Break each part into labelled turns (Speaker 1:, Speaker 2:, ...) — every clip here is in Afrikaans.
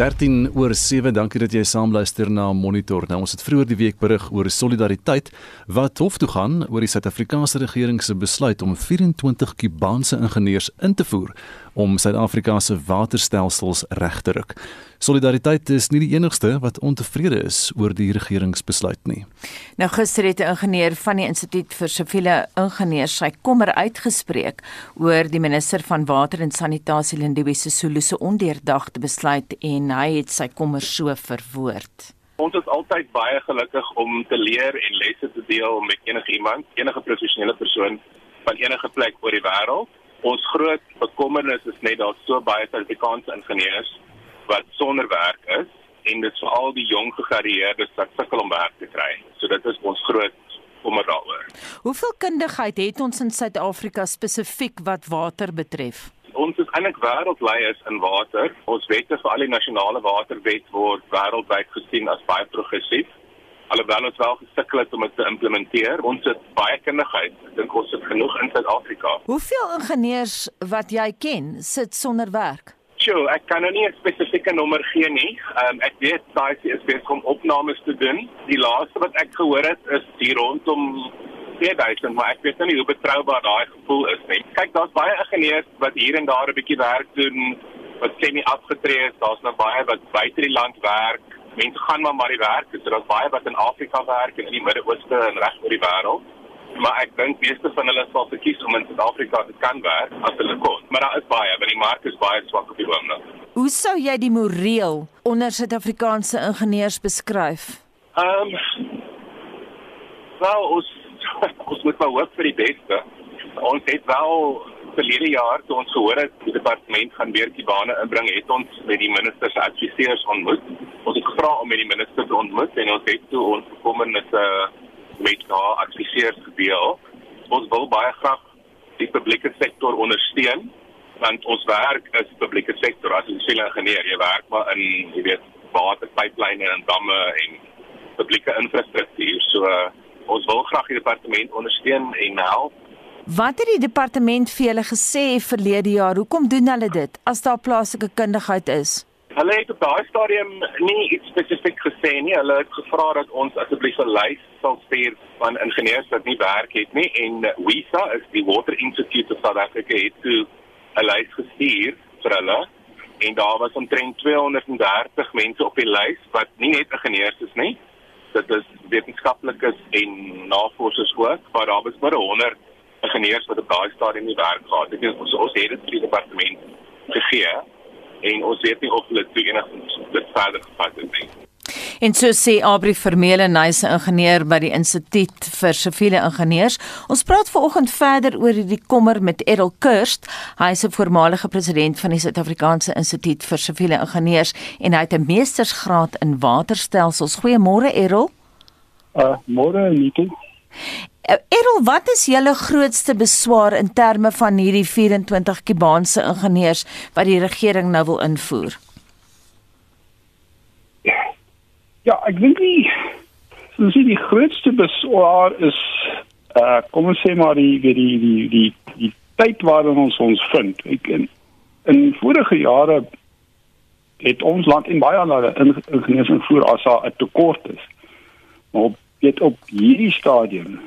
Speaker 1: 13 oor 7. Dankie dat jy saamluister na Monitor. Nou ons het vroeër die week berig oor solidariteit wat hof toe gaan oor die Suid-Afrikaanse regering se besluit om 24 Kubaanse ingenieurs in te voer om Suid-Afrika se waterstelsels reg te ruk. Solidariteit is nie die enigste wat ontevrede is oor die regeringsbesluit nie.
Speaker 2: Nou gister het 'n ingenieur van die Instituut vir Siviele Ingenieurs sy kommer uitgespreek oor die minister van Water en Sanitasie Lindiwe Sisulu se ondeurdagte besluit en hy het sy kommer so verwoord.
Speaker 3: Ons is altyd baie gelukkig om te leer en lesse te deel met enige iemand, enige professionele persoon van enige plek oor die wêreld. Ons groot bekommernis is net daar so baie Suid-Afrikaanse ingenieurs wat sonder werk is en dit vir al die jong gegradueerdes wat sukkel om werk te kry. So dit is ons groot kommer daaroor.
Speaker 2: Hoeveel kundigheid het ons in Suid-Afrika spesifiek wat water betref?
Speaker 3: Ons is eintlik wêreldleiers in water. Ons wette vir al die nasionale waterwet word wêreldwyd gesien as baie progressief. Alhoewel ons wel gesukkel het om dit te implementeer, ons het baie kundigheid. Ek dink ons het genoeg in Suid-Afrika.
Speaker 2: Hoeveel ingenieurs wat jy ken, sit sonder werk?
Speaker 3: Sjoe, ek kan nou nie 'n spesifieke nommer gee nie. Ehm um, ek weet daai is besig om opnames te doen. Die laaste wat ek gehoor het is hier rondom 2000, maar ek weet nou nie hoe betroubaar daai gevoel is nie. Kyk, daar's baie ingenieurs wat hier en daar 'n bietjie werk doen wat semi afgetree is. Daar's nou baie wat buite die land werk. Mense gaan maar maar die werk. So daar's baie wat in Afrika werk en in die Midde-Ooste en reg oor die wêreld maar ek dink meeste van hulle sal verkies om in Suid-Afrika te kan werk as hulle kon. Maar daar is baie, want die mark is baie swak op die oomblik.
Speaker 2: Hoe sou jy die moreel onder Suid-Afrikaanse ingenieurs beskryf?
Speaker 3: Ehm um, Wel, ons ons moet maar hoop vir die beste. Ons het wel verlede jaar toe ons gehoor het die departement gaan weer die bane inbring, het ons met die minister se adviseurs ontmoet. Ons het gevra om met die minister te ontmoet en ons het toe ons bekommernis uh, met haar adviseurs gedeel. Ons wil baie graag die publieke sektor ondersteun want ons werk is publieke sektor as 'n siviele ingenieur. Jy werk maar in, jy weet, waterpyplyne en damme en publieke infrastruktuur. So uh, ons wil graag die departement ondersteun en help.
Speaker 2: Wat het die departement vir julle gesê verlede jaar? Hoekom doen hulle dit as daar plaaslike kundigheid is?
Speaker 3: Hulle het op daai stadium nie iets spesifiek gesê nie. Hulle het gevra dat ons asseblief 'n lys sal stuur van ingenieurs wat nie werk het nie en WISA is die Water Institute of South Africa het toe 'n lys gestuur vir hulle en daar was omtrent 230 mense op die lys wat nie net ingenieurs is nie. Dit is wetenskaplikes en navorsers ook, maar daar was maar 100 ingenieurs wat op daai stadium nie werk gehad het nie. Ons ons het dit vir die departement gegee en ons weet nie of hulle toe enigstens dit verder gevat het nie.
Speaker 2: En so sê Abri Vermeulen, hy's 'n ingenieur by die Instituut vir Siviele Ingenieurs. Ons praat vanoggend verder oor hierdie kommer met Errol Kirst. Hy's 'n voormalige president van die Suid-Afrikaanse Instituut vir Siviele Ingenieurs en hy het 'n meestersgraad in waterstelsels. Goeiemôre Errol.
Speaker 4: Uh, môre Nikki.
Speaker 2: Uh, Errol, wat is julle grootste beswaar in terme van hierdie 24 Kubaanse ingenieurs wat die regering nou wil invoer?
Speaker 4: Ja, ek dink die so sien die grootste beswaar is uh kom ons sê maar die die die die die, die tyd waarin ons ons vind. Ek in in vorige jare het ons land en baie ander ingenieurs invoer as daar 'n tekort is. Maar op weet op hierdie stadium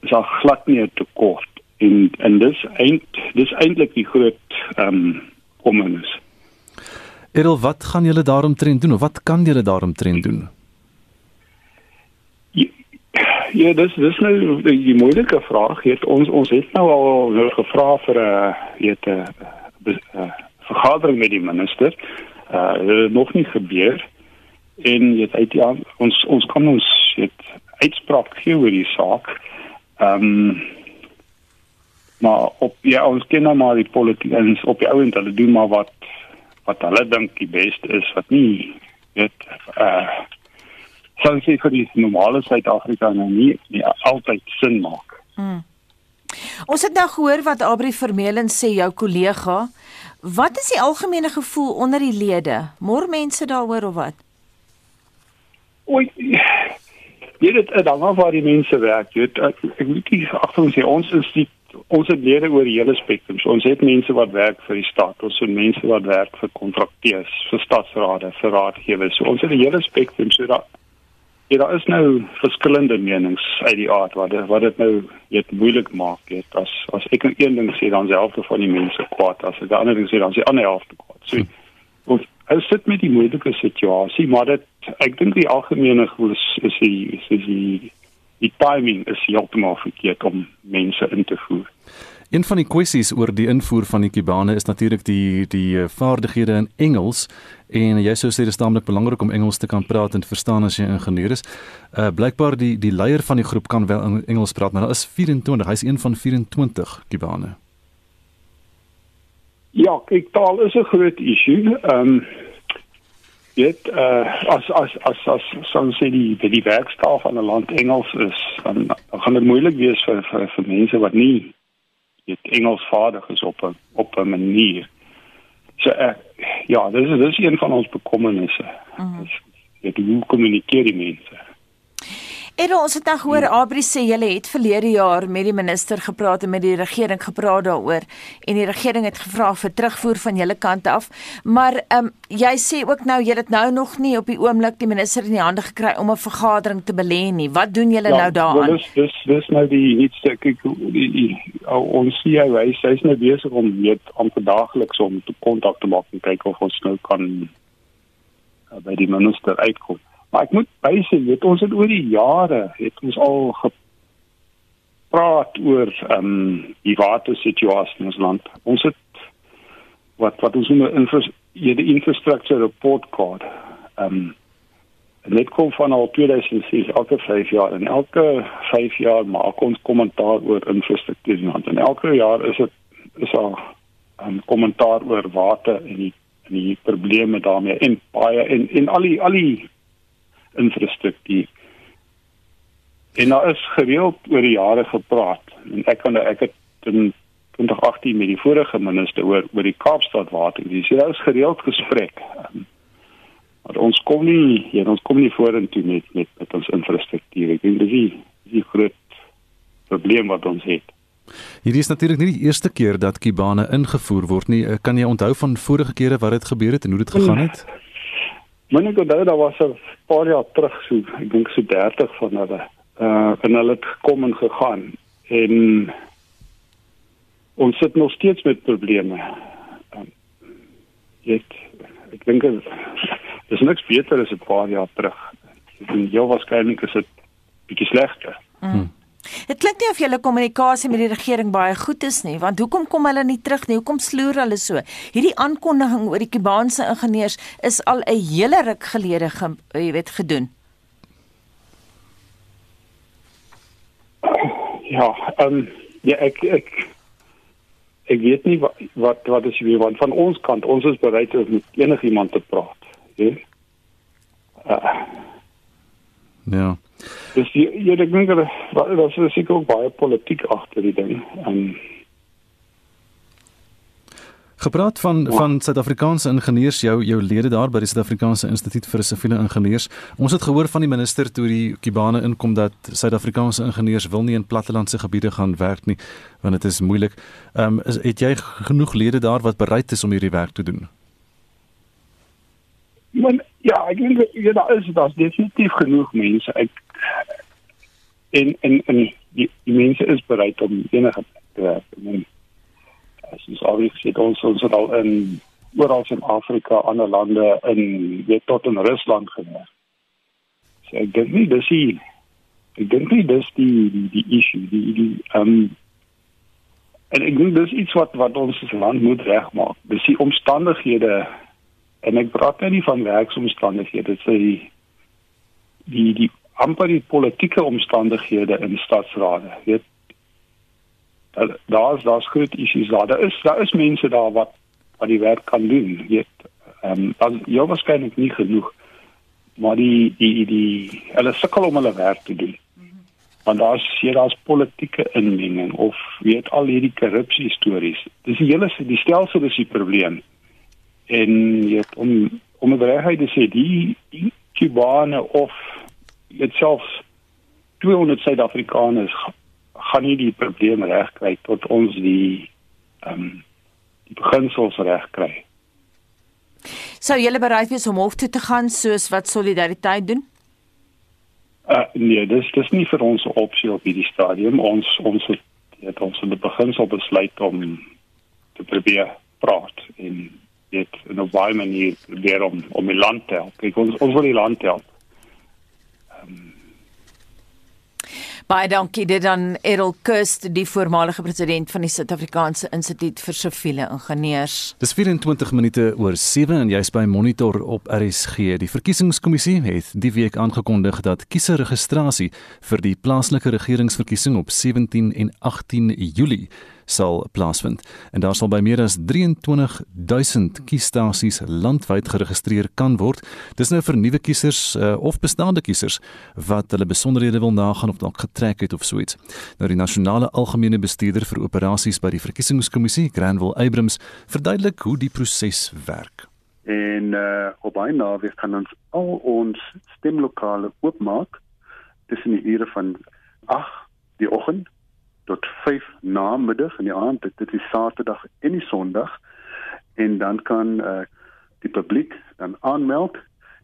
Speaker 4: is daar glad nie 'n tekort en en dis eind dis eintlik die groot ehm um, kommernis.
Speaker 1: Errol, wat gaan julle daaromtrent doen of wat kan julle daaromtrent doen?
Speaker 4: Ja, ja dis dis nou die moeilike vraag. Het ons ons het nou al nou gevra vir 'n weet 'n vergadering met die minister. Uh nog nie gebeur en jy weet ja, ons ons kan ons weet uitspraak gee oor die saak. Ehm um, maar op ja ons ken nou maar die politiek en op die ouend hulle doen maar wat wat hulle dink die beste is wat nie weet eh uh, sou sê vir die normale Suid-Afrika nou nie, nie altyd sin maak. Hmm.
Speaker 2: Ons het nou gehoor wat Abri Vermeulen sê jou kollega. Wat is die algemene gevoel onder die lede? Môre mense daaroor of wat?
Speaker 4: Oei jy dit dan maar waar die mense werk jy weet ek weet nie agter ons sê ons is die ons het lede oor die hele spektrum. So ons het mense wat werk vir die staat, ons het mense wat werk vir kontrakteurs, vir stadsrade, vir raadgewers. So ons het 'n hele spektrum. So daar ja, daar is nou verskillende menings uit die aard wat wat dit nou net moeilik maak het. As as ek een ding sê dan selfde van die mense kwaad, as ek 'n ander ding sê dan sê ander helfte kwaad. So hm. ons ons sit met die moeilike situasie, maar dit ek dink die algemene gevoel is is die is die, die timing is heeltemal verkeerd om mense in te voer.
Speaker 1: Een van die kwessies oor die invoer van die Kubane is natuurlik die die eh, vaardighede in Engels en jy sou sê dit is taamlik belangrik om Engels te kan praat en te verstaan as jy ingenieur is. Uh blykbaar die die leier van die groep kan wel Engels praat, maar daar is 24, hy's een van 24 Kubane.
Speaker 4: Ja, kyk taal is 'n groot issue. Ehm um, dit uh as as as as son sê die die werkstaal van 'n land Engels is dan, dan gaan dit moeilik wees vir vir, vir mense wat nie dit Engels vaardig is op 'n op 'n manier. So uh, ja, dis dis een van ons bekommernisse. Uh -huh. Dit hoe kommunikeer die mense?
Speaker 2: Ero, ons het nou gehoor hmm. Abri sê julle het verlede jaar met die minister gepraat en met die regering gepraat daaroor en die regering het gevra vir terugvoer van julle kant af. Maar ehm um, jy sê ook nou jy het nou nog nie op die oomblik die minister in die hande gekry om 'n vergadering te belê nie. Wat doen julle ja, nou daaraan?
Speaker 4: Dis dis dis nou die iets ek die ons sien hy hy's nou besig om net om daagliks om kontak te maak en kyk of ons nou kan uh, by die minister uitkom. Maar ek moet bysê, weet ons het oor die jare het ons al gepraat oor ehm um, die watersituasie in ons land. Ons het wat wat ons noem 'n infra infrastructure report card. Ehm um, dit kom van al 2006 elke 5 jaar en elke 5 jaar maak ons kommentaar oor infrastruktuur in land. En elke jaar is dit is al 'n um, kommentaar oor water en die en die probleme daarmee en baie en en al die al die infrastruktuur. En daar is gereeld oor die jare gepraat en ek kan ek het in 2018 met die vorige minister oor oor die Kaapstad water. Dis hier is gereeld gesprek. Um, maar ons kom nie hier ons kom nie vorentoe met met met ons infrastruktuur. Ek dink dis die die groot probleem wat ons het.
Speaker 1: Hierdie is natuurlik nie die eerste keer dat Kibane ingevoer word nie. Kan jy onthou van vorige kere wat dit gebeur het en hoe dit gegaan het? Hmm.
Speaker 4: Maar ek onthou daar was 'n paar jaar terug so, ek dink so 30 van hulle. Uh en hulle het gekom en gegaan en ons sit nog steeds met probleme. Um, ek ek dink dit is niks beter as 'n paar jaar terug. Ek dink jou waarskynlik is dit bietjie slegter.
Speaker 2: Mm. Dit klink nie of julle kommunikasie met die regering baie goed is nie, want hoekom kom hulle nie terug nie? Hoekom sloer hulle so? Hierdie aankondiging oor die Kubaanse ingenieurs is al 'n hele ruk gelede, jy weet, gedoen.
Speaker 4: Ja, ehm um, ja, ek ek ek weet nie wat wat wat is wie want van ons kant, ons is bereid om met enigiemand te praat, hè. Uh,
Speaker 1: ja.
Speaker 4: Dis jy jy dink dat daar is seker ook baie politiek agter die ding. En
Speaker 1: Gepraat van ja. van Suid-Afrikaanse ingenieurs jou jou lede daar by die Suid-Afrikaanse Instituut vir Siviele Ingenieurs. Ons het gehoor van die minister toe die Kubane inkom dat Suid-Afrikaanse ingenieurs wil nie in plattelandse gebiede gaan werk nie want dit is moeilik. Ehm um, het jy genoeg lede daar wat bereid is om hierdie werk te doen?
Speaker 4: Maar ja, ek dink jy daar is daar definitief genoeg mense. Ek en en en die, die mense is bereid om enige te werk. En as jy al gesê ons ons het al in oral in Afrika, ander lande in weet tot in Rusland gewerk. So ek dink nie dis die ek dink nie dis die die, die issue die die ehm um, en ek dink dis iets wat wat ons as land moet regmaak. Dis die omstandighede en ek praat nou nie van werksomstandighede, dit is die die die amper die politieke omstandighede in stadsrade. Weet daar's daar's groot issues daar. Daar is daar is mense daar wat wat die werk kan doen. Weet ehm um, dan jy waarskynlik nie genoeg maar die die die hulle sukkel om hulle werk te doen. Want daar's hier daar's politieke inmenging of weet al hierdie korrupsie stories. Dis die hele die stelsel is die probleem. En jy om om 'n regheid te sê die die Kubane of dit selfs 200 Suid-Afrikaners gaan nie die probleem regkry tot ons die ehm um, die beginsels regkry.
Speaker 2: Sou julle bereid wees om hof toe te gaan soos wat solidariteit doen?
Speaker 4: Uh, nee, dis dis nie vir ons opsie op hierdie stadium. Ons ons het, het ons in die beginsel besluit om te probeer praat en dit in 'n baie manier probeer om om die land te help. Kyk, ons ons wil die land help. Um,
Speaker 2: Baie dankie dit aan Errol Kust, die voormalige president van die Suid-Afrikaanse Instituut vir Siviele Ingenieurs.
Speaker 1: Dis 24 minute oor 7 en jy's by Monitor op RSG. Die verkiesingskommissie het die week aangekondig dat kieserregistrasie vir die plaaslike regeringsverkiesing op 17 en 18 Julie sal plaasvind en daar sal by meer as 23000 kiesstasies landwyd geregistreer kan word. Dis nou vir nuwe kiesers uh, of bestaande kiesers wat hulle besonderhede wil nagaan of dalk getrek het of so iets. Nou die nasionale algemene bestuurder vir operasies by die verkiesingskommissie, Granville Abrams, verduidelik hoe die proses werk.
Speaker 5: En uh, op een naweek kan ons al ons stemlokale oopmaak tussen die ure van 8 die oggend tot 5 namiddag in die aand dit, dit is Saterdag en die Sondag en dan kan uh, die publiek dan aanmeld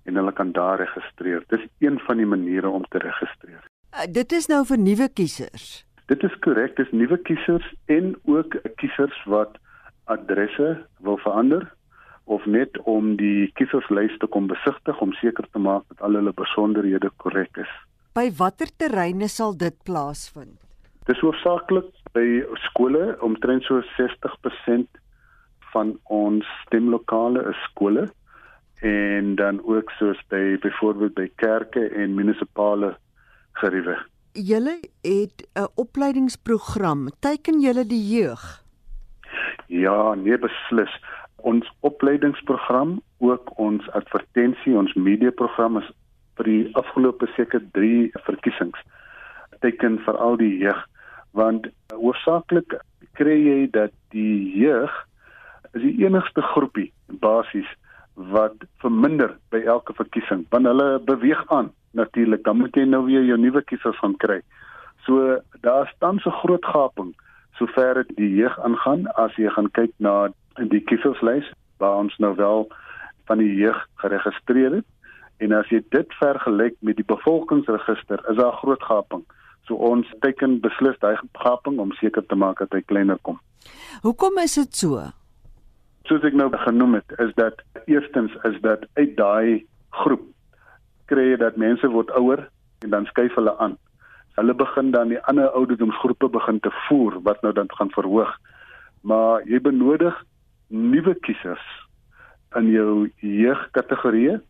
Speaker 5: en hulle kan daar registreer. Dis een van die maniere om te registreer.
Speaker 6: Uh, dit is nou vir nuwe kiesers.
Speaker 5: Dit is korrek, dis nuwe kiesers en ook kiesers wat adresse wil verander of net om die kieserslys te kom besigtig om seker te maak dat al hulle besonderhede korrek is.
Speaker 6: By watter terreine sal dit plaasvind?
Speaker 5: Dis hoofsaaklik by skole, omtrent so 60% van ons stemlokale is skole en dan ook soos by byvoorbeeld by kerke en munisipale geriewe.
Speaker 6: Julle het 'n opleidingsprogram. Teiken julle die jeug?
Speaker 5: Ja, nee beslis. Ons opleidingsprogram, ook ons advertensie, ons mediaprogram is vir die afgelope seker 3 verkiesings teken vir al die jeug want hoofsaaklik kry jy dat die jeug is die enigste groepie basies wat verminder by elke verkiesing want hulle beweeg aan natuurlik dan moet jy nou weer jou nuwe kiesers gaan kry. So daar staan so groot gaping sover dit die jeug aangaan as jy gaan kyk na die kieserslys waar ons nou wel van die jeug geregistreer het. En as jy dit vergelyk met die bevolkingsregister is daar groot gaping So ons teken beslis daai gaping om seker te maak dat hy kleiner kom.
Speaker 6: Hoekom is dit so?
Speaker 5: Soos ek nou genoem het, is dat eerstens is dat uit daai groep kry jy dat mense word ouer en dan skuif hulle aan. Hulle begin dan die ander ouderdomsgroepe begin te voer wat nou dan gaan verhoog. Maar jy benodig nuwe kiesers in jou jeugkategorieë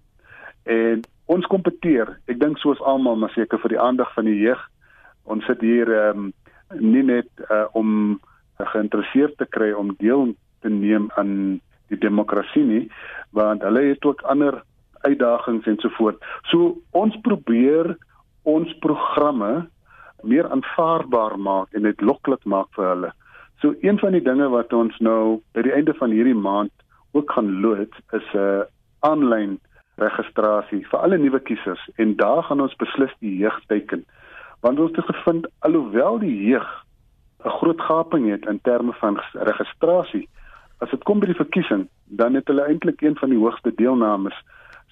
Speaker 5: en ons kompeteer. Ek dink soos almal maar seker vir die aandag van die jeug ons sit hier um, nie net uh, om geïnteresseerd te kry om deel te neem aan die demokrasie nie want hulle het ook ander uitdagings en so voort. So ons probeer ons programme meer aanvaarbaar maak en dit loklik maak vir hulle. So een van die dinge wat ons nou by die einde van hierdie maand ook gaan loods is 'n uh, aanlyn registrasie vir alle nuwe kiesers en daar gaan ons beslis die jeug teken want ons het gevind alhoewel die jeug 'n groot gaping het in terme van registrasie as dit kom by die verkiesing dan het hulle eintlik een van die hoogste deelnames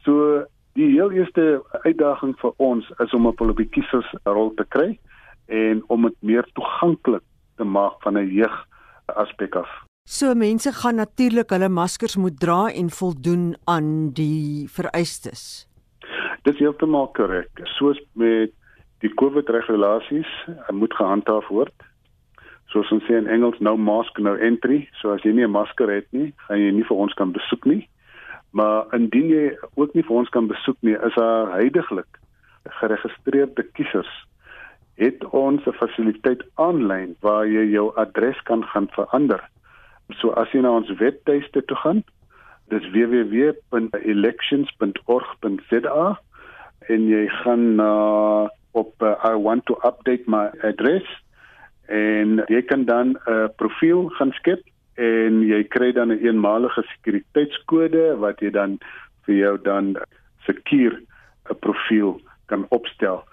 Speaker 5: so die heel eerste uitdaging vir ons is om op hulle kiesers rol te kry en om dit meer toeganklik te maak van 'n jeug aspek af
Speaker 6: So mense gaan natuurlik hulle maskers moet dra en voldoen aan die vereistes.
Speaker 5: Dit is heeltemal korrek. Soos met die COVID regulasies uh, moet gehandhaaf word. Soos ons sê in Engels no mask no entry, so as jy nie 'n masker het nie, gaan jy nie vir ons kan besoek nie. Maar indien jy ook nie vir ons kan besoek nie, is daar heidaglik geregistreerde kiesers het ons 'n fasiliteit aanlyn waar jy jou adres kan gaan verander. So as jy na ons webtuiste toe gaan, dis www.elections.org.za en jy gaan na uh, op uh, I want to update my address en jy kan dan 'n uh, profiel gaan skep en jy kry dan 'n een eenmalige sekuriteitskode wat jy dan vir jou dan sekuur 'n profiel kan opstel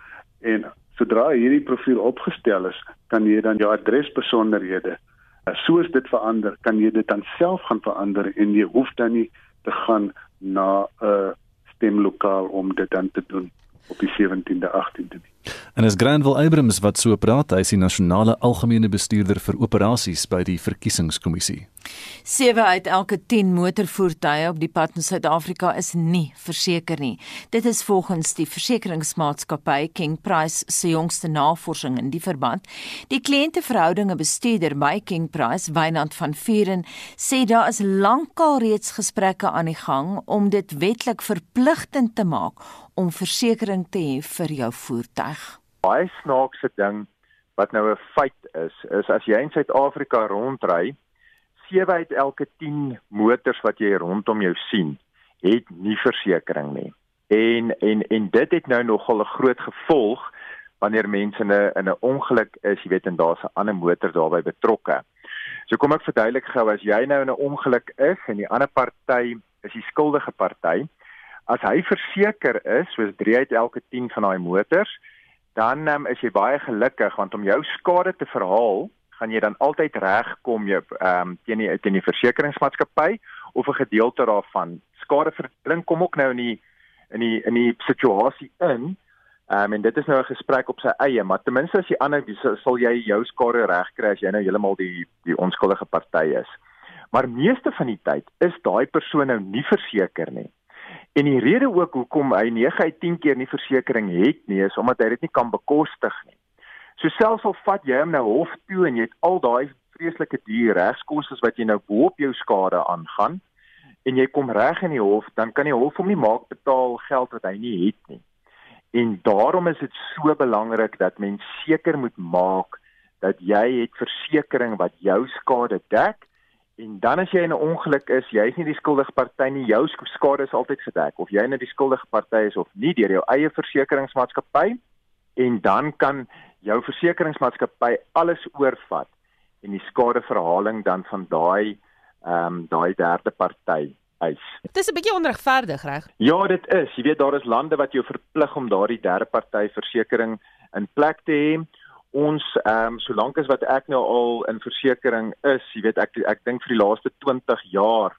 Speaker 5: en Sodra hierdie profiel opgestel is, kan jy dan jou adresbesonderhede uh, soos dit verander, kan jy dit dan self gaan verander en jy hoef dan nie te gaan na 'n stemlokaal om dit dan te doen op die 17de 18de nie.
Speaker 1: En as Granville Abrams wat so praat, hy is die nasionale algemene bestuurder vir operasies by die verkiesingskommissie.
Speaker 2: 7 uit elke 10 motorvoertuie op die pad in Suid-Afrika is nie verseker nie. Dit is volgens die versekeringsmaatskappy King Price se jongste navorsing in die verband. Die kliënteverhoudinge bestuurder by King Price, Wynand van Vuren, sê daar is lankal reeds gesprekke aan die gang om dit wetlik verpligtend te maak om versekerings te hê vir jou voertuig
Speaker 7: baie snaakse ding wat nou 'n feit is, is as jy in Suid-Afrika rondry, 7 uit elke 10 motors wat jy rondom jou sien, het nie versekerings nie. En en en dit het nou nogal 'n groot gevolg wanneer mense in 'n in 'n ongeluk is, jy weet en daar's 'n ander motor daarbey betrokke. So kom ek verduidelik gou as jy nou in 'n ongeluk is en die ander party is die skuldige party, as hy verseker is, soos 3 uit elke 10 van daai motors, dan um, is jy baie gelukkig want om jou skade te verhaal, gaan jy dan altyd regkom jy ehm um, teen die teen die versekeringsmaatskappy of 'n gedeelte daarvan. Skadeverdeling kom ook nou in die in die in die situasie in. Ehm um, en dit is nou 'n gesprek op sy eie, maar ten minste as jy ander sal jy jou skade regkry as jy nou heeltemal die die onskuldige party is. Maar meeste van die tyd is daai persoon nou nie verseker nie. En die rede ook hoekom hy 9 uit 10 keer nie versekerings het nie, is omdat hy dit nie kan bekostig nie. So selfs al vat jy hom nou hof toe en jy het al daai vreeslike duur regskoste wat jy nou bo-op jou skade aangaan en jy kom reg in die hof, dan kan die hof hom nie maak betaal geld wat hy nie het nie. En daarom is dit so belangrik dat mens seker moet maak dat jy het versekerings wat jou skade dek En dan as jy in 'n ongeluk is, jy is nie die skuldige party nie, jou skade is altyd gedek of jy net die skuldige party is of nie deur jou eie versekeringsmaatskappy en dan kan jou versekeringsmaatskappy alles oorvat en die skadeverhaling dan van daai ehm um, daai derde party eis.
Speaker 8: Dit is 'n bietjie onregverdig, reg?
Speaker 7: Ja, dit is. Jy weet daar is lande wat jou verplig om daardie derde party versekerings in plek te hê ons ehm um, solank as wat ek nou al in versekerings is, jy weet ek ek dink vir die laaste 20 jaar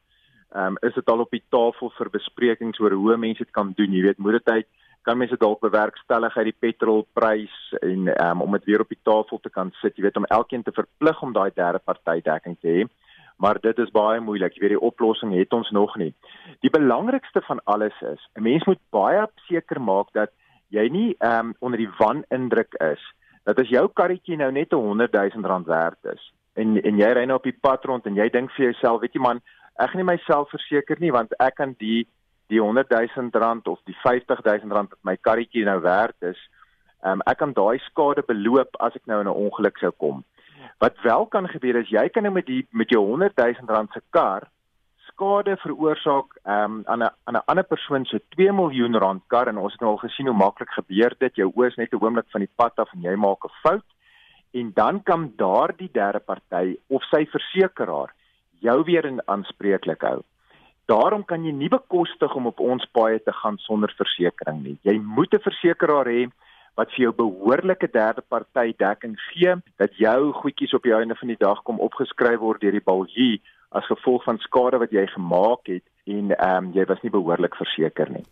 Speaker 7: ehm um, is dit al op die tafel vir besprekings oor hoe mense dit kan doen, jy weet moedertyd kan mense dalk bewerkstellig uit die petrolprys en um, om dit weer op die tafel te kan sit, jy weet om elkeen te verplig om daai derde party dekking te hê. Maar dit is baie moeilik. Jy weet die oplossing het ons nog nie. Die belangrikste van alles is, 'n mens moet baie seker maak dat jy nie um, onder die wanindruk is dat as jou karretjie nou net 'n 100 000 rand werd is en en jy ry nou op die pad rond en jy dink vir jouself, weet jy man, ek gaan nie myself verseker nie want ek kan die die 100 000 rand of die 50 000 rand wat my karretjie nou werd is, um, ek kan daai skade beloop as ek nou in 'n ongeluk sou kom. Wat wel kan gebeur is jy kan nou met die met jou 100 000 rand se kar skade veroorsaak um, aan 'n aan 'n ander persoon se 2 miljoen rand kar en ons het nou al gesien hoe maklik gebeur dit jou oë is net 'n oomblik van die pad af en jy maak 'n fout en dan kan daardie derde party of sy versekeraar jou weer in aanspreeklik hou. Daarom kan jy nie bekostig om op ons paaie te gaan sonder versekerings nie. Jy moet 'n versekeraar hê wat vir jou behoorlike derde party dekking gee dat jou goedjies op die einde van die dag kom opgeskryf word deur die baljie as gevolg van skade wat jy gemaak het en ehm um, jy was nie behoorlik verseker nie.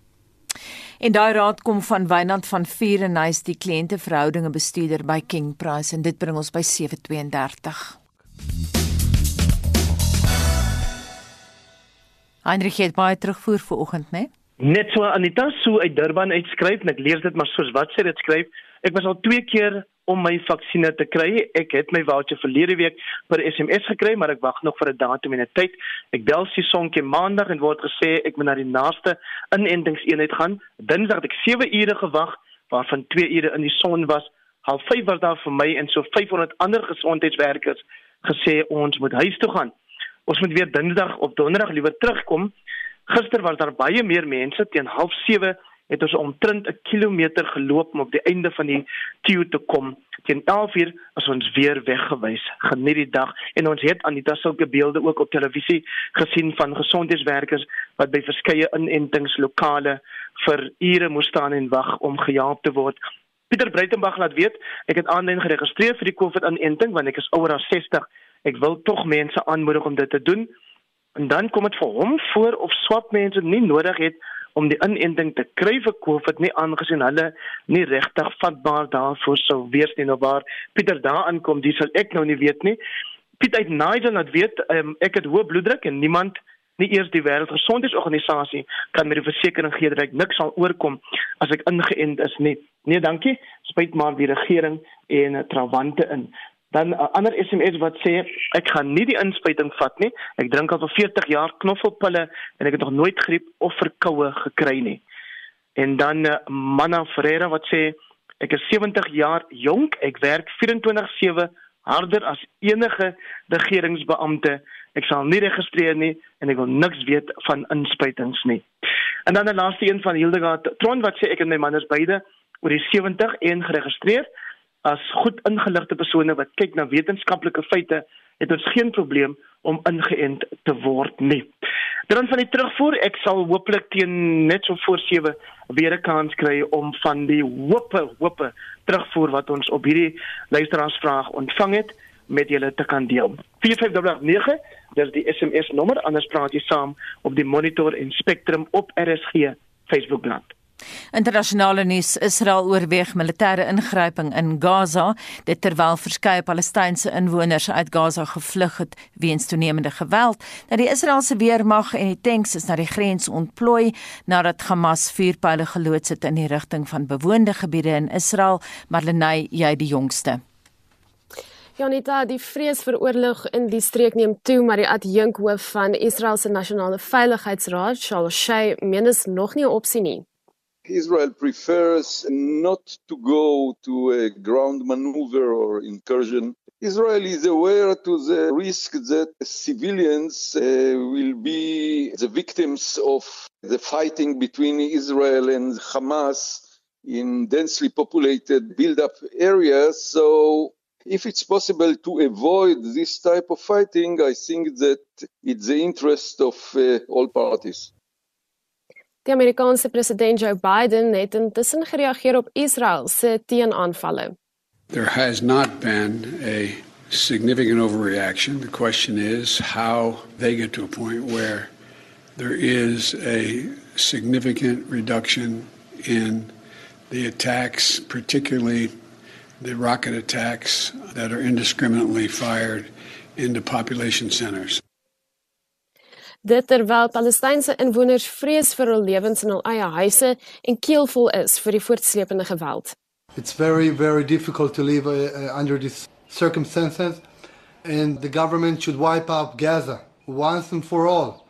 Speaker 2: En daai raad kom van Wynand van Vurenhuis, die kliënteverhoudinge bestuurder by King Price en dit bring ons by 732. Heinrich het baie terugvoer vir oggend, né?
Speaker 9: Net so Anita so uit Durban uitskryf en ek lees dit maar soos wat sy dit skryf. Ek was al 2 keer om my vaksines te kry. Ek het my voucher verlede week per SMS gekry, maar ek wag nog vir 'n datum en 'n tyd. Ek bel sy sonkie maandag en word gesê ek moet na die naaste inentingseenheid gaan. Dinsdag het ek 7 ure gewag, waarvan 2 ure in die son was. Half 5 was daar vir my en so 500 ander gesondheidswerkers gesê ons moet huis toe gaan. Ons moet weer Dinsdag of Donderdag liewer terugkom. Gister was daar baie meer mense teen 07:30 het ons omtrent 'n kilometer geloop om op die einde van die queue te kom. Teen 11:00 is ons weer weggewys. Geniet die dag en ons het Anita sulke beelde ook op televisie gesien van gesondheidswerkers wat by verskeie inentingslokale vir ure moes staan en wag om gehelp te word. Pieter Breitenberg laat weet, ek het aanlyn geregistreer vir die COVID-inenting want ek is ouer as 60. Ek wil tog mense aanmoedig om dit te doen. En dan kom dit vir hom voor of swak mense nie nodig het om die inenting te kry vir COVID nie aangesien hulle nie regtig vatbaar daarvoor sou wees nie nou waar Pieter daaraan kom, dis sal ek nou nie weet nie. Piet uit Nigel laat weet um, ek het hoë bloeddruk en niemand nie eers die wêreldgesondheidsorganisasie kan met die versekering gee dat ek niks sal oorkom as ek ingeënt is nie. Nee, dankie. Spyt maar die regering en trawante in. Dan 'n uh, ander SMS wat sê ek gaan nie die inspuiting vat nie. Ek drink al vir 40 jaar knoffelpille en ek het nog nooit griep of verkoue gekry nie. En dan uh, Manna Ferreira wat sê ek is 70 jaar jonk, ek werk 24/7 harder as enige regeringsbeampte. Ek sal nie registreer nie en ek wil niks weet van inspuitings nie. En dan 'n laaste een van Hildegard Tron wat sê ek en my man is beide oor die 70 en geregistreer as goed ingeligte persone wat kyk na wetenskaplike feite, het ons geen probleem om ingeënt te word nie. Dan van die terugvoer, ek sal hopelik teen net so voor 7 weer 'n kans kry om van die hoope hoope terugvoer wat ons op hierdie luisteraarsvraag ontvang het met julle te kan deel. 4589, dis die SMS nommer, anders praat jy saam op die Monitor en Spectrum op RSG Facebookblad.
Speaker 2: Internasionale nuus: Israel oorweeg militêre ingryping in Gaza, dit terwyl verskeie Palestynse inwoners uit Gaza gevlug het weens toenemende geweld. Nou die Israeliese weermag en die tanks is na die grens ontplooi nadat Hamas vuurpyle geloods het in die rigting van bewoonde gebiede in Israel. Marlenae, jy die jongste.
Speaker 10: Janita, die vrees vir oorlog in die streek neem toe, maar die adjunkhoof van Israel se nasionale veiligheidsraad, Charles Shay, meen dit is nog nie 'n opsie nie.
Speaker 11: Israel prefers not to go to a ground maneuver or incursion. Israel is aware to the risk that civilians uh, will be the victims of the fighting between Israel and Hamas in densely populated build-up areas. So if it's possible to avoid this type of fighting, I think that it's the interest of uh, all parties.
Speaker 10: Die Amerikaanse president Joe Biden het intussen gereageer op Israel se teenaanvalle.
Speaker 12: There has not been a significant overreaction. The question is how they get to a point where there is a significant reduction in the attacks, particularly the rocket attacks that are indiscriminately fired into population centers.
Speaker 10: Dit terwyl Palestynse inwoners vrees vir hul lewens in hul eie huise en keelvol is vir die voortsleepende geweld.
Speaker 13: It's very very difficult to live uh, uh under these circumstances and the government should wipe out Gaza once and for all.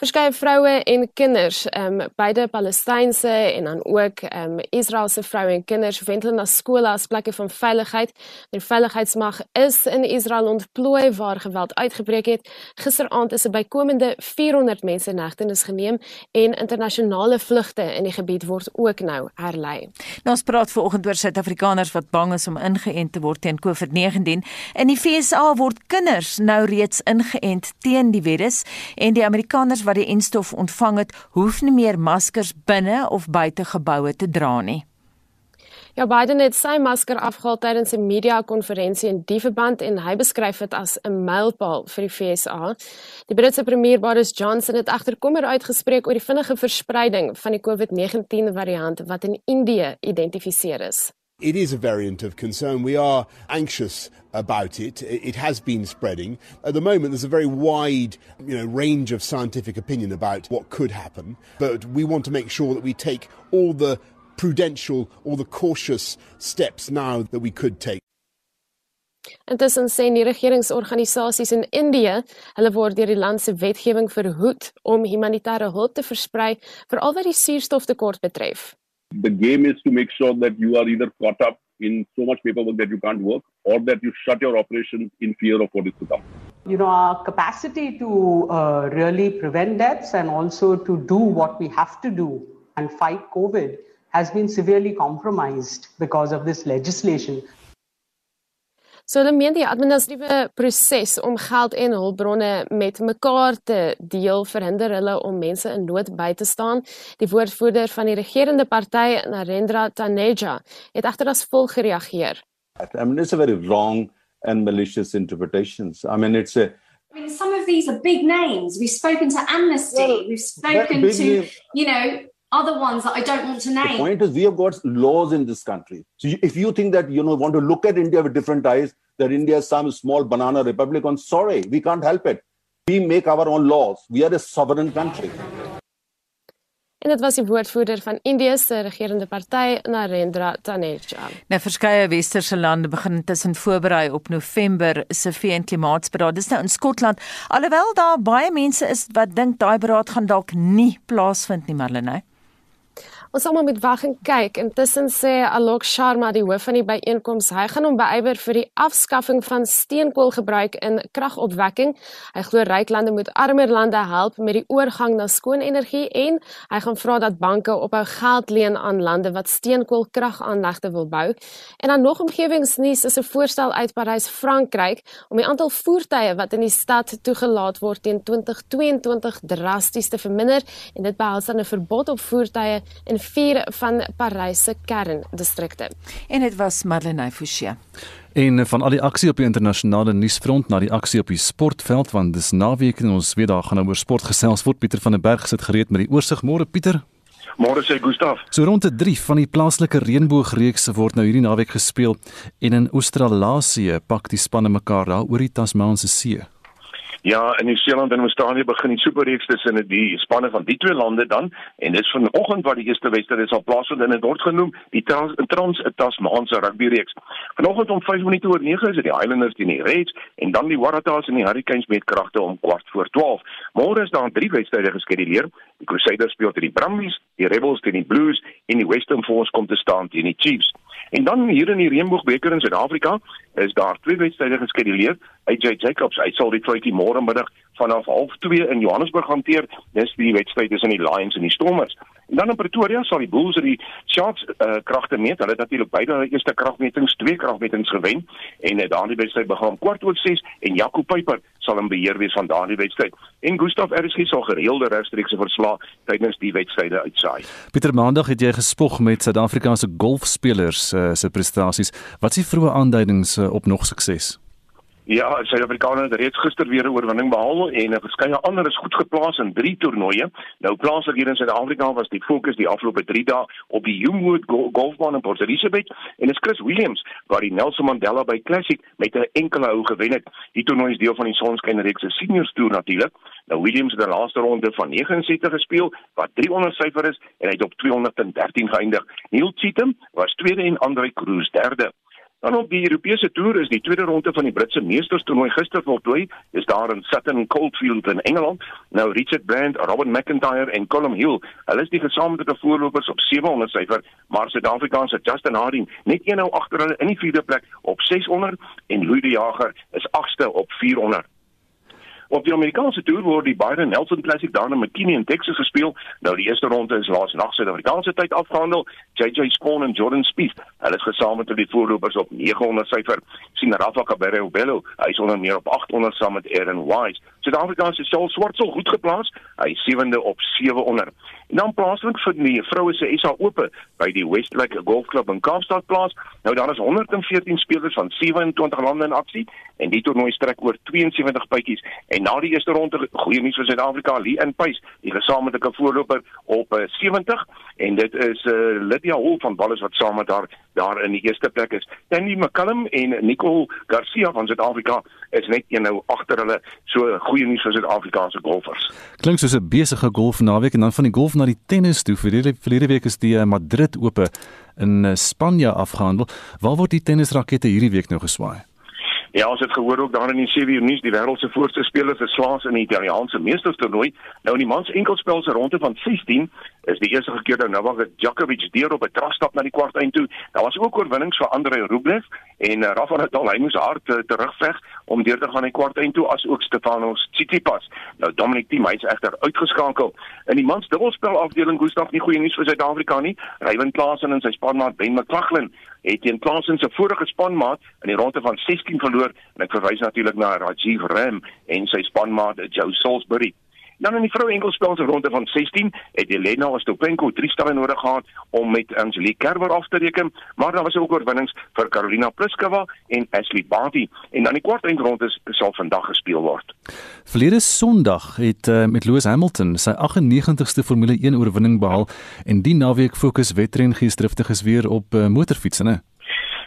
Speaker 10: Verskeie vroue en kinders, ehm um, beide Palestynse en dan ook ehm um, Israeliese vroue en kinders wendel na skole as plekke van veiligheid. Die veiligheidsmag is in Israel ontplooi waar geweld uitgebreek het. Gisteraand is 'n bykomende 400 mense in hegtenis geneem en internasionale vlugte in die gebied word ook nou herlei.
Speaker 2: Nou ons praat vanoggend oor Suid-Afrikaners wat bang is om ingeënt te word teen COVID-19. In die FSA word kinders nou reeds ingeënt teen die virus en die Amerikaners wat die enstof ontvang het, hoef nie meer maskers binne of buite geboue te dra nie.
Speaker 10: Ja, Biden het sy masker afgehaal tydens 'n media-konferensie in die verband en hy beskryf dit as 'n mylpaal vir die FSA. Die Britse premier Boris Johnson het agterkommer uitgespreek oor die vinnige verspreiding van die COVID-19 variant wat in Indië geïdentifiseer is.
Speaker 14: It is a variant of concern. We are anxious about it. It has been spreading. At the moment, there's a very wide you know, range of scientific opinion about what could happen. But we want to make sure that we take all the prudential all the cautious steps now that we could take.
Speaker 10: Intussen sê die regeringsorganisasies in Indië, hulle word deur die land se wetgewing verhoed om humanitêre hulp te versprei veral wat die suurstoftekort betref.
Speaker 15: The game is to make sure that you are either caught up in so much paperwork that you can't work or that you shut your operation in fear of what is to come.
Speaker 16: You know, our capacity to uh, really prevent deaths and also to do what we have to do and fight COVID has been severely compromised because of this legislation.
Speaker 10: So hulle meen die administratiewe proses om geld en hulpbronne met mekaar te deel verhinder hulle om mense in nood by te staan. Die woordvoerder van die regerende party, Narendra Taneja, het agter as volg gereageer.
Speaker 17: I mean it's a very wrong and malicious interpretations. I mean it's a
Speaker 18: I mean, some of these are big names. We've spoken to Amnesty. Well, We've spoken to, name, you know, other ones that I don't want to name.
Speaker 17: The point is, we have got laws in this country. So if you think that you know want to look at India with different eyes, that India is some small banana republic, I'm sorry, we can't help it. We make our own laws. We are a sovereign country.
Speaker 10: En dit was die woordvoerder van Indië se regerende party, Narendra Taneja.
Speaker 2: Nou verskeie westerse lande begin tussen voorberei op November se VN klimaatsberaad. Dis nou in Skotland. Alhoewel daar baie mense is wat dink daai beraad gaan dalk nie plaasvind nie, Marlene.
Speaker 10: Ons almal moet wag en kyk. Intussen sê Alok Sharma, die hoof van die byeenkoms, hy gaan hom beywer vir die afskaffing van steenkoolgebruik in kragopwekking. Hy glo ryk lande moet armer lande help met die oorgang na skoon energie en hy gaan vra dat banke ophou geld leen aan lande wat steenkoolkragaanlegte wil bou. En dan nog omgewingsnuus is 'n voorstel uit Parys, Frankryk, om die aantal voertuie wat in die stad toegelaat word teen 2022 drasties te verminder en dit behels dan 'n verbod op voertuie in vier van Parys se kerndistrikte.
Speaker 2: En dit was Marlene Fouché.
Speaker 1: En van al die aksie op die internasionale nuusfront na die aksie op die sportveld want dis naweek en ons weet daar gaan nou oor sport gesels word. Pieter van der Berg sit gereed met die oorsig. Môre Pieter.
Speaker 19: Môre sê Gustaf.
Speaker 1: So rond 3 van die plaaslike reënboogreeks word nou hierdie naweek gespeel en in Australië pak die spanne mekaar daar oor die Tasmaanse See.
Speaker 19: Ja, in Nieu-Seeland en Australië begin die superreeks tussen die spanne van die twee lande dan en dis vanoggend wat die eerste wedstryd sal plaasvind en dit word genoem die Trans Trans-Tasmaanse rugby reeks. Vanoggend om 5 minute oor 9 is dit die Highlanders teen die Reds en dan die Waratahs en die Hurricanes met kragte om kwart voor 12. Môre is daar drie wedstryde geskeduleer. Die Crusaders speel teen die Brumbies, die Rebels teen die Blues en die Western Force kom te staan teen die Chiefs. En dan hier in die Reënboogbeker in Suid-Afrika is daar twee wedstryde geskeduleer. AJ Jacobs, hy sal die Friday môre middag vanaf 0.30 in Johannesburg hanteer. Dis die wedstryd tussen die Lions en die Stormers. En dan in Pretoria sal die Bulls en die Sharks uh, kragte meet. Hulle het natuurlik beide hulle eerste kragmetings, twee kragmetings gewen en uh, daardie wedstryd begin om kwart oor 6 en Jaco Peyper sal in beheer wees van daardie wedstryd. En Gustaf RSG sal gereelde regstreekse verslae tydens die wedstryde uitsaai.
Speaker 1: Pieter Maandag het jy gespog met Suid-Afrikaanse golfspelers uh, se prestasies. Wat is die vroeë aanduidings uh, op nog sukses?
Speaker 19: Ja, Suid-Afrikaners het reeds gister weer 'n oorwinning behaal en 'n verskeie ander is goed geplaas in 3 toernooie. Nou plaaslik hier in Suid-Afrika was die fokus die afgelope 3 dae op die Humewood Golfbaan in Port Elizabeth en dit is Chris Williams wat die Nelson Mandela Bay Classic met 'n enkele hou gewen het. Die toernooi is deel van die Sonskyn Reeks se Seniors Tour natuurlik. Nou Williams het die laaste ronde van 69 gespeel wat 300 syfer is en hy het op 213 geëindig. Neil Cheatham was tweede en Andre Cruz derde. Dan op die Europese toer is die tweede ronde van die Britse Meesterstoernooi gister voltooi. Dis daar in Sutton Coldfield in Engeland. Nou Richard Brand, Robin McIntyre en Colm Hill, hulle is die gesamentlike voorlopers op 700 syfer, maar Suid-Afrikaanse Justin Harding net een nou agter hulle in die vierde plek op 600 en Louis de Jager is agste op 400. Op die Amerikaanse toer word die Byron Nelson Classic daar in McKinney in Texas gespeel. Nou die eerste ronde is laas nag Suid-Afrikaanse tyd afgehandel. JJ Spawn en Jordan Spieth, hulle is gesamentlik die voorlopers op 900 syfer. sien Rafa Cabrera Bello, hy is onder meer op 800 saam met Aaron Wise. Suid-Afrikaanse Saul Swartsel goed geplaas, hy is sewende op 700. En dan plaaslik vir die vroue se SA Ope by die Westlake Golf Club in Kaapstad plaas. Nou daar is 114 spelers van 27 lande in aksie en die toernooi strek oor 72 bytjies. En na die eerste ronde, goeie nuus vir Suid-Afrika, Lee in Pace, die gesamentlike voorloper op 70 eh, en dit is uh, Lydia Hall van Wallis wat saam met haar daar in die eerste plek is. Danny McCallum en Nicole Garcia van Suid-Afrika is net een nou agter hulle. So goeie nuus vir Suid-Afrikaanse golfers.
Speaker 1: Klink soos 'n besige golfnaweek en dan van die golf na die tennis toe. Verlede verlede week is die eh, Madrid Ope in eh, Spanje afgehandel. Waar word die tennisrakette hierdie week nou geswaai?
Speaker 19: Ja, ons het gehoor ook daar in die 7 uur nuus die wêreld se voorste speler verslaas in die Italiaanse meesterstoernooi. Nou in die mans enkelspel se ronde van 16 is die eerste keer dat Novak Djokovic deur op 'n trapstap na die kwartfinale toe. Daar was ook oorwinnings vir Andrei Rublev en uh, Rafa Nadal, hy moes hard uh, terugveg om deur te gaan na die kwartfinale toe as ook Stefanos Tsitsipas. Nou Dominic Thiem hy's egter uitgeskakel. In die mans dubbelspel afdeling Gustav nie goeie nuus vir Suid-Afrika nie. Ryan Klaasen en sy spanmaat Ben McLaughlin, het teen Klasen se vorige spanmaat in die ronde van 16 verloor en ek verwys natuurlik na Rajiv Ram en sy spanmaat Joe Salisbury. Dan in die vroue enkelspel se ronde van 16 het Elena Ostopenko drie stalle nodig gehad om met Angelique Kerber af te reken, maar daar was ook oorwinnings vir Carolina Pliskova en Ashley Barty en dan die kwart eindrondes sal vandag gespeel word.
Speaker 1: Verlede Sondag het uh, met Lewis Hamilton sy 98ste Formule 1 oorwinning behaal en die naweek fokus wedren geesdriftiges weer op uh, motorfietsse, né?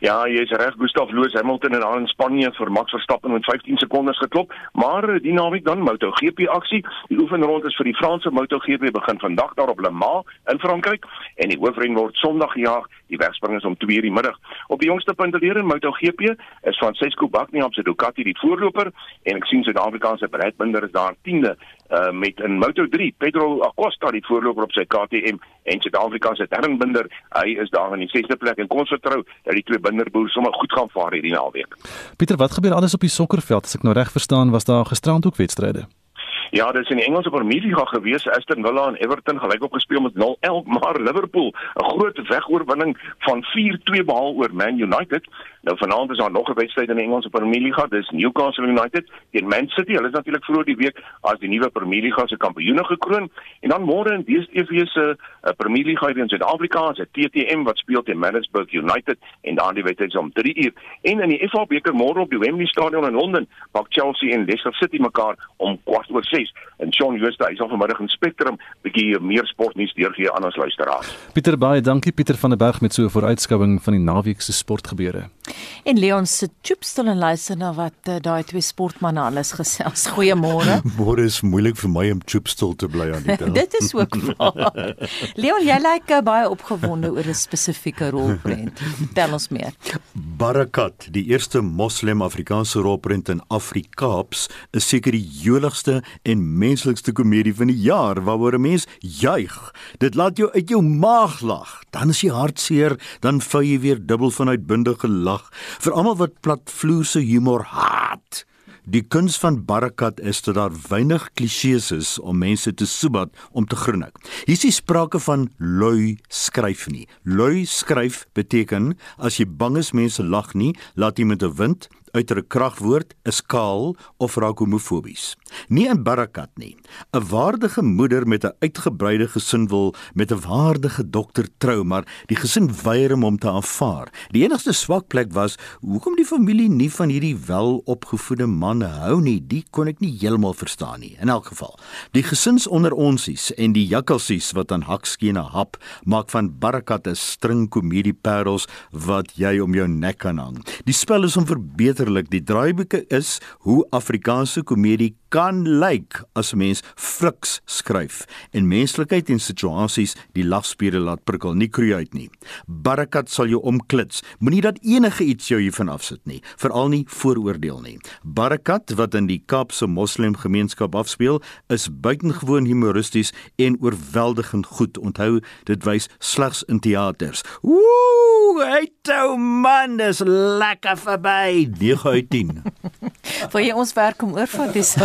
Speaker 19: Ja, jy is reg, Gustav Lewis Hamilton en al in Spanje vir Max Verstappen met 15 sekondes geklop, maar die naweek dan MotoGP aksie. Die oefenronde is vir die Franse MotoGP begin vandag daar op Le Mans in Frankryk en die hoofren word Sondag gejaag. Die wegspring is om 2:00 die middag. Op die jongste punteleer in MotoGP is Francesco Bagnaia op sy Ducati die voorloper en ek sien Suid-Afrikaanse Brad Binder is daar 10de uh, met in Moto3 Pedro Acosta die voorloper op sy KTM en Suid-Afrika se Darren Binder hy is daar in die 6de plek en kon vertrou dat die twee binderboere sommer goed gaan vaar hierdie naweek.
Speaker 1: Pieter, wat gebeur alles op die sokkerveld? As ek nou reg verstaan, was daar gisterand ook wedstryde.
Speaker 19: Ja, dis in die Engelse Premier League gewees. Aston Villa en Everton gelyk op gespeel met 0-1, maar Liverpool 'n groot wegoorwinning van 4-2 behaal oor Man United. Nou vanaand is daar nog 'n wedstryd in die Engelse Premier League, dis Newcastle United teen Man City. Hulle is natuurlik vroeër die week as die nuwe Premier League se kampioene gekroon. En dan môre in DStv se uh, Premier League in Suid-Afrika, se TTM wat speel teen Manchester United en dan die wedstryd om 3 uur. En in die FA beker môre op die Wembley Stadion in Londen, maak Chelsea en Leicester City mekaar om kwart oor 6 en Shaun Jooste hy sal vanmiddag in Spectrum bietjie meer sportnuus deurgee aan ons luisteraars.
Speaker 1: Pieter baie dankie Pieter van der Berg met so 'n vooruitskouing van die naweek se sportgebeure.
Speaker 2: En Leon se chipstel en luister na wat uh, daai twee sportmense alles gesels. Goeiemôre.
Speaker 20: Môre is moeilik vir my om chipstel te bly aan die dag.
Speaker 2: Dit is ook waar. Leon, jy lyk uh, baie opgewonde oor 'n spesifieke rolprent. Vertel ons meer.
Speaker 20: Barakat, die eerste Moslem Afrikaanse rolprent in Afrikaaps, is seker die joligste en menslikste komedie van die jaar waaroor 'n mens juig. Dit laat jou uit jou maag lag. Dan is jy hartseer, dan vou jy weer dubbel van uitbundige lag vir almal wat platvloerse humor haat. Die kuns van Barakat is dat daar weinig klisjées is om mense te soebat om te grinnik. Hier is nie sprake van lui skryf nie. Lui skryf beteken as jy bang is mense lag nie, laat jy met 'n wind uiter 'n kragwoord, 'n skaal of raak homofobies. Nie in Barakat nie. 'n Waardige moeder met 'n uitgebreide gesin wil met 'n waardige dokter trou, maar die gesin weier hom om te aanvaar. Die enigste swak plek was hoekom die familie nie van hierdie welopgevoede man hou nie. Die kon ek nie heeltemal verstaan nie. In elk geval, die gesins onder onsies en die jakkalsies wat aan hakskene hap, maak van Barakat 'n string komedieparels wat jy om jou nek kan hang. Die spel is om verbeter letterlik die draaiboeke is hoe Afrikaanse komedie kan lyk as 'n mens friks skryf en menslikheid en situasies die lagspiere laat prikkel nie kroei uit nie. Barakat sal jou omklits. Moenie dat enige iets jou hiervan afsit nie, veral nie vooroordeel nie. Barakat wat in die Kaapse Moslem gemeenskap afspeel, is buitengewoon humoristies en oorweldigend goed. Onthou, dit wys slegs in teaters. Ooh, hey toe man, dis lekker verby. 9 uit 10.
Speaker 2: Vir jy ons werk om oorvat dis.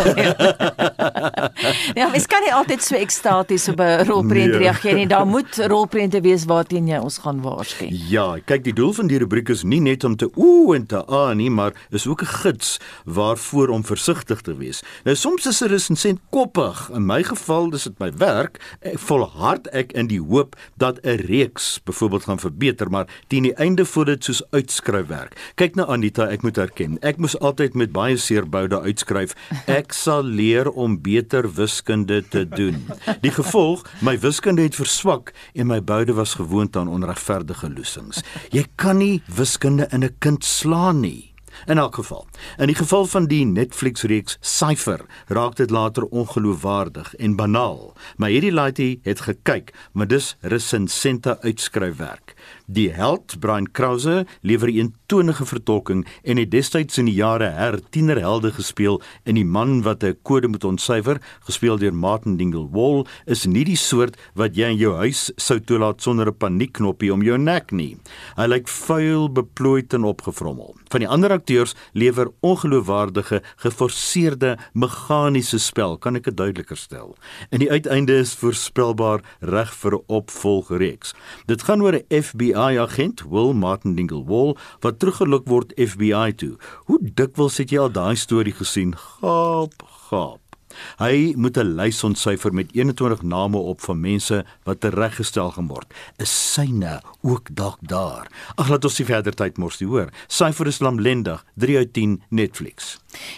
Speaker 2: ja, mens kan nie altyd so ekstaties op 'n rolprent nee. reageer nie. Daar moet rolprente wees waarteen jy ons gaan waarsku.
Speaker 20: Ja, kyk, die doel van die rubriek is nie net om te ooh en te ah nie, maar is ook 'n gids waarvoor om versigtig te wees. Nou soms is 'n resensent koppig. In my geval, dis dit my werk. Ek volhard ek in die hoop dat 'n reeks byvoorbeeld gaan verbeter, maar teen die einde voel dit soos uitskryf werk. Kyk na Anita, ek moet erken, ek moes altyd met baie seerboude uitskryf. Ek sal leer om beter wiskunde te doen. Die gevolg, my wiskunde het verswak en my boude was gewoond aan onregverdige loosings. Jy kan nie wiskunde in 'n kind slaan nie. In elk geval, in die geval van die Netflix reeks Cypher, raak dit later ongeloofwaardig en banaal. Maar hierdie laaitie het gekyk, maar dis resensente uitskryfwerk. Die held Brian Krause lewer 'n eentonige vertolking en het destyds in die jare her tienerhelde gespeel en die man wat 'n kode moet ontsyfer, gespeel deur Martin Dingle-Wall, is nie die soort wat jy in jou huis sou toelaat sonder 'n paniekknoppie om jou nek nie. Hy lyk vuil, beplooid en opgevrommel. Van die ander akteurs lewer ongeloofwaardige, geforseerde, meganiese spel, kan ek dit duideliker stel. En die uiteinde is voorspelbaar reg vir 'n opvolgreeks. Dit gaan oor 'n FBI FBI-agent Will Martin Dingle-Wall wat teruggelok word FBI toe. Hoe dikwels het jy al daai storie gesien? Gaap, gaap. Hy moet 'n lys ontsyfer met 21 name op van mense wat tereggestel gaan word. Is syne ook dalk daar? Ag laat ons nie verder tyd mors nie, hoor. Syfer is lamlendig, 3 uit 10 Netflix.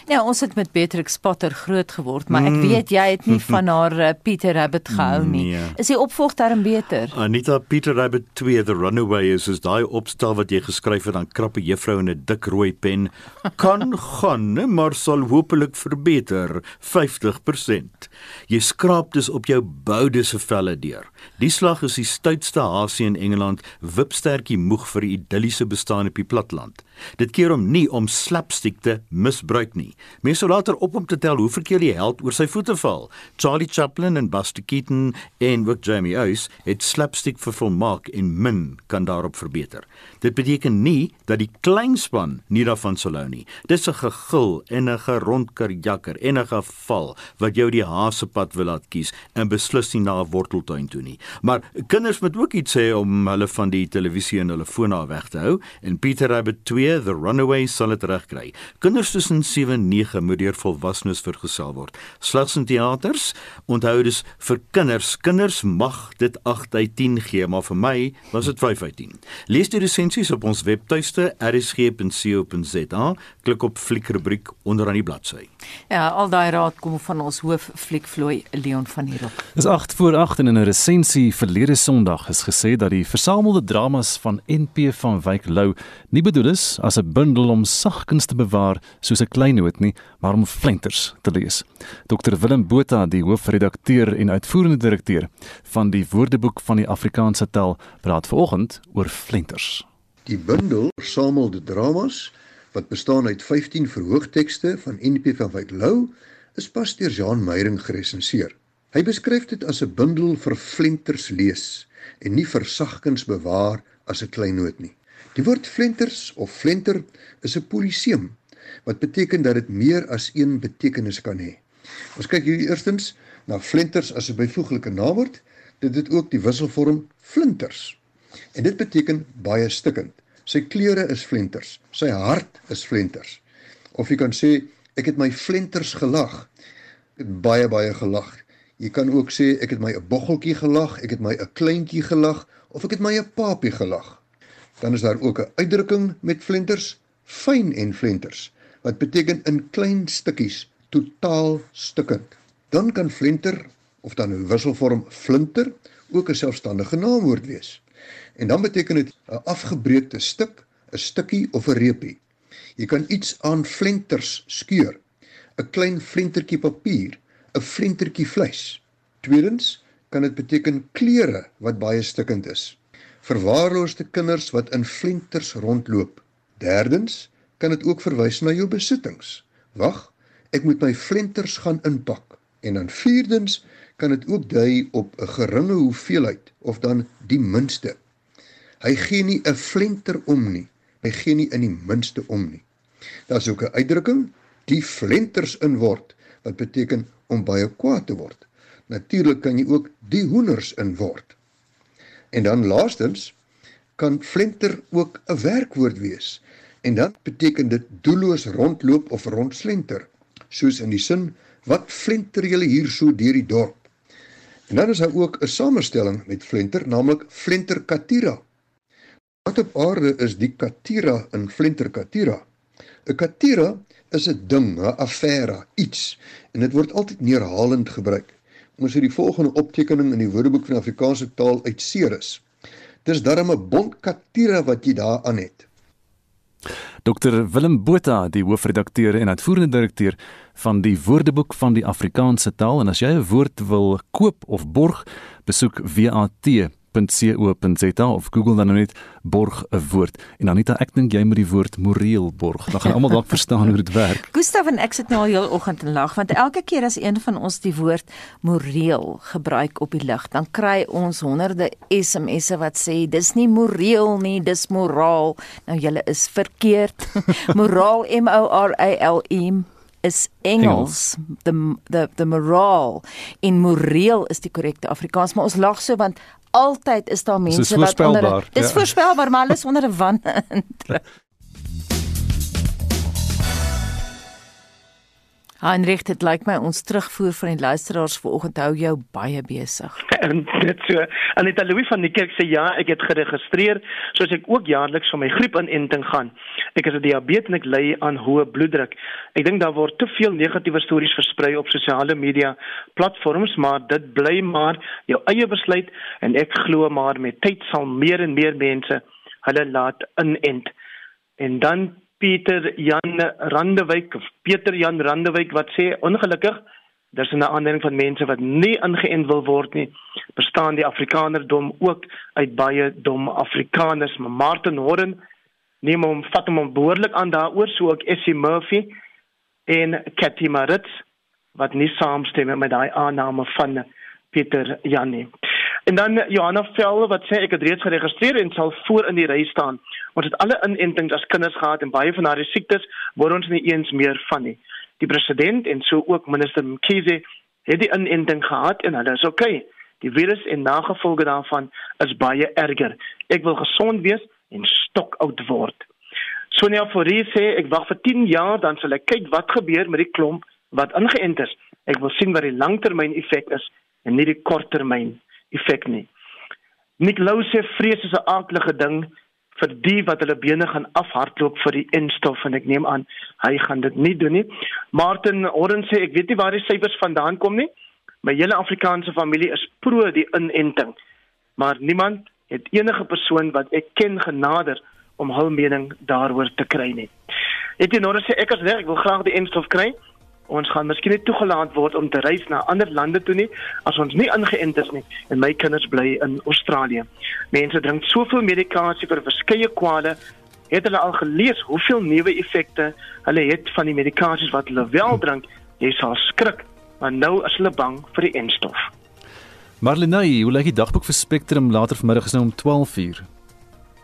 Speaker 2: Ja, ons het met Beatrix Potter groot geword, maar ek weet jy het nie van haar uh, Peter Rabbit gehou nie. Nee. Is die opvolg daarin beter?
Speaker 20: Anita Peter Rabbit 2 The Runaway is is daai opstel wat jy geskryf het aan krappe juffrou in 'n dik rooi pen. Kan gaan, maar sal hopelik verbeter. 50%. Jy skraap dus op jou boude se velle deur. Die slag is die stoutste hasie in Engeland, wipstertjie moeg vir 'n idilliese bestaan op die platland. Dit keer hom nie om slapstick te misbruik nie. Mense sou later op hom te tel hoe verkeer die held oor sy voete val. Charlie Chaplin en Buster Keaton en ook Jamie Oates het slapstick vervolmaak en min kan daarop verbeter. Dit beteken nie dat die kleinspan nie daarvan sou hou nie. Dis 'n gegil en 'n gerondkarjakker en 'n geval wat jou die hasepad wil laat kies en beslis nie na 'n worteltuin toe nie. Maar kinders moet ook iets sê om hulle van die televisie en hulle fone weg te hou en Peter Rabbit 2 2 The Runaway sal dit regkry. Kinders tussen 7 en 9 moet deur volwassenes vergesel word. Slegs in teaters. Onthou dis vir kinders. Kinders mag dit 8 uit 10 gee, maar vir my was dit 5 uit 10. Lees die resensies op ons webtuiste rsg.co.za. Klik op fliekrubriek onder aan die bladsy.
Speaker 2: Ja, al daai raad kom van ons hoof fliekvloei Leon van Hoek.
Speaker 1: Dis 8 voor 8 en in 'n resensie verlede Sondag is gesê dat die versamelde dramas van NP van Wyk Lou nie bedoel is as 'n bundel om sagkens te bewaar soos 'n klein noot nie, maar om flenters te lees. Dr Willem Botha, die hoofredakteur en uitvoerende direkteur van die Woordeboek van die Afrikaanse taal, praat vanoggend oor flenters.
Speaker 21: Die bundel versamelde dramas wat bestaan uit 15 verhoogtekste van NP van Wyk Lou, is pas deur Jean Meyering geresenseer. Hy beskryf dit as 'n bundel vir flenters lees en nie vir sagkens bewaar as 'n klein noot nie. Die woord flenters of flenter is 'n poliseum wat beteken dat dit meer as een betekenis kan hê. Ons kyk hier eerstens na flenters as 'n byvoeglike naamwoord. Dit het ook die wisselvorm flinters. En dit beteken baie stikkend. Sy kleure is flenters, sy hart is flenters. Of jy kan sê ek het my flenters gelag. Ek het baie baie gelag. Jy kan ook sê ek het my 'n boggeltjie gelag, ek het my 'n kleintjie gelag of ek het my 'n papie gelag. Dan is daar ook 'n uitdrukking met flenters, fyn en flenters, wat beteken in klein stukkies, totaal stukkend. Dan kan flenter of dan 'n wisselvorm flinter ook 'n selfstandige naamwoord wees. En dan beteken dit 'n afgebreekte stuk, 'n stukkie of 'n reepie. Jy kan iets aan flenters skeur. 'n Klein flentertjie papier, 'n flentertjie vleis. Tweedens kan dit beteken klere wat baie stikkend is. Verwaarloosde kinders wat in flenters rondloop. Derdens kan dit ook verwys na jou besittings. Wag, ek moet my flenters gaan inpak. En dan vierdens kan dit ook dui op 'n geringe hoeveelheid of dan die minste. Hy gee nie 'n flenter om nie. Hy gee nie in die minste om nie. Daar's ook 'n uitdrukking, die flenters in word, wat beteken om baie kwaad te word. Natuurlik kan jy ook die hoenders in word. En dan laastens kan flenter ook 'n werkwoord wees. En dan beteken dit doelloos rondloop of rondslenter, soos in die sin wat flenter julle hier so deur die dorp. En dan is daar ook 'n samestelling met flenter, naamlik flenter katira. Wat op aarde is die katira in Flenter katira? 'n Katira is 'n ding, 'n affære, iets en dit word altyd neerhalend gebruik. Ons het die volgende optekening in die Woordeboek van Afrikaanse taal uit Ceres. Dis darem 'n bont katira wat jy daar aan het.
Speaker 1: Dr Willem Botha, die hoofredakteur en uitvoerende direkteur van die Woordeboek van die Afrikaanse taal en as jy 'n woord wil koop of borg, besoek WAT .co.za of Google dan nou net borg 'n woord en Anita ek dink jy moet die woord moreel borg dan gaan almal dalk verstaan hoe dit werk.
Speaker 2: Gustav en ek sit nou al heel oggend en lag want elke keer as een van ons die woord moreel gebruik op die lig dan kry ons honderde SMS'e wat sê dis nie moreel nie dis moraal. Nou julle is verkeerd. moraal M O R A L E is Engels. The the the moraal in moreel is die korrekte Afrikaans, maar ons lag so want altyd is daar mense wat onder Dis ja. voorspelbaar, maar alles onder 'n wan. Heinrich, dit lyk my ons terugvoer van die luisteraars vanoggend hou jou baie besig.
Speaker 9: Net so. Anita Louis van die kerk sê ja, ek het geregistreer soos ek ook jaarliks vir my griepinenting gaan. Ek is 'n diabetes en ek ly aan hoë bloeddruk. Ek dink daar word te veel negatiewe stories versprei op sosiale media platforms, maar dit bly maar jou eie besluit en ek glo maar met tyd sal meer en meer mense hulle laat inent. En dan Pieter Jan Randewyk of Pieter Jan Randewyk wat sê ongelukkig daar's 'n aandering van mense wat nie ingeënt wil word nie. Bestaan die Afrikanerdom ook uit baie dom Afrikaners, maar Martin Horren neem hom vat hom behoorlik aan daaroor so ook Essie Murphy en Cathy Maritz wat nie saamstem met daai aanname van Pieter Jan nie. En dan Johanna Velde wat sê ek het reeds geregistreer en sal voor in die ry staan. Ons het alle inentings as kinders gehad en baie van daardie siektes word ons nie eens meer van nie. Die president en so ook minister Mkhize het die inenting gehad en hulle is okay. Die virus en nagevolge daarvan is baie erger. Ek wil gesond wees en stokoud word. Sonia Forrie sê ek wag vir 10 jaar dan sal ek kyk wat gebeur met die klomp wat ingeënt is. Ek wil sien wat die langtermyn effek is en nie die korttermyn effek nie. Nick Lou sê vrees is 'n aardige ding vir die wat hulle bene gaan afhardloop vir die instof en ek neem aan hy gaan dit nie doen nie. Martin Oren sê ek weet nie waar die syfers vandaan kom nie. My hele Afrikaanse familie is pro die inenting. Maar niemand het enige persoon wat ek ken genader om hul mening daaroor te kry nie. Jy nou sê ek as reg ek wil graag die instof kry? Ons gaan miskien nie toegelaat word om te reis na ander lande toe nie as ons nie ingeënt is nie en my kinders bly in Australië. Mense drink soveel medikasie vir verskeie kwale. Het hulle al gelees hoeveel neeweffekte hulle het van die medikasies wat hulle wel drink? Jy sal skrik, maar nou is hulle bang vir die enstof.
Speaker 1: Marlenae, hoe lyk die dagboek vir Spectrum later vanmiddag is nou om 12:00?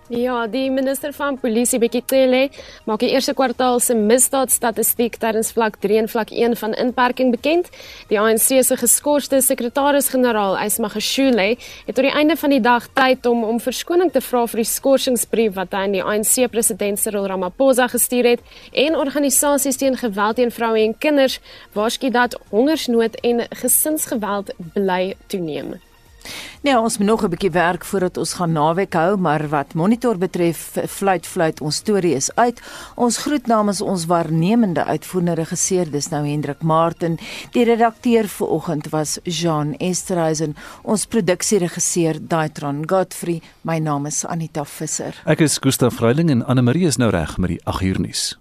Speaker 10: Ja, die minister van polisie Bekitele maak die eerste kwartaal se misdaadstatistiek tydens vlak 3 en vlak 1 van inperking bekend. Die ANC se geskorste sekretaris-generaal, Ismagashule, het tot die einde van die dag tyd om om verskoning te vra vir die skorsingsbrief wat hy aan die ANC president Cyril Ramaphosa gestuur het en organisasies teen geweld teen vroue en kinders waarsku dat hongersnood en gesinsgeweld bly toeneem.
Speaker 2: Nee, ons moet nog 'n bietjie werk voordat ons gaan naweek hou, maar wat monitor betref, fluit fluit ons storie is uit. Ons groet namens ons waarnemende uitvoerende regisseur, dis nou Hendrik Martin. Die redakteur vir oggend was Jean Esterhuizen. Ons produksieregisseur Daitron Godfrey. My naam is Anita Visser.
Speaker 1: Ek is Gustaf Vreiling en Anne Marie is nou reg met die 8 uur nuus.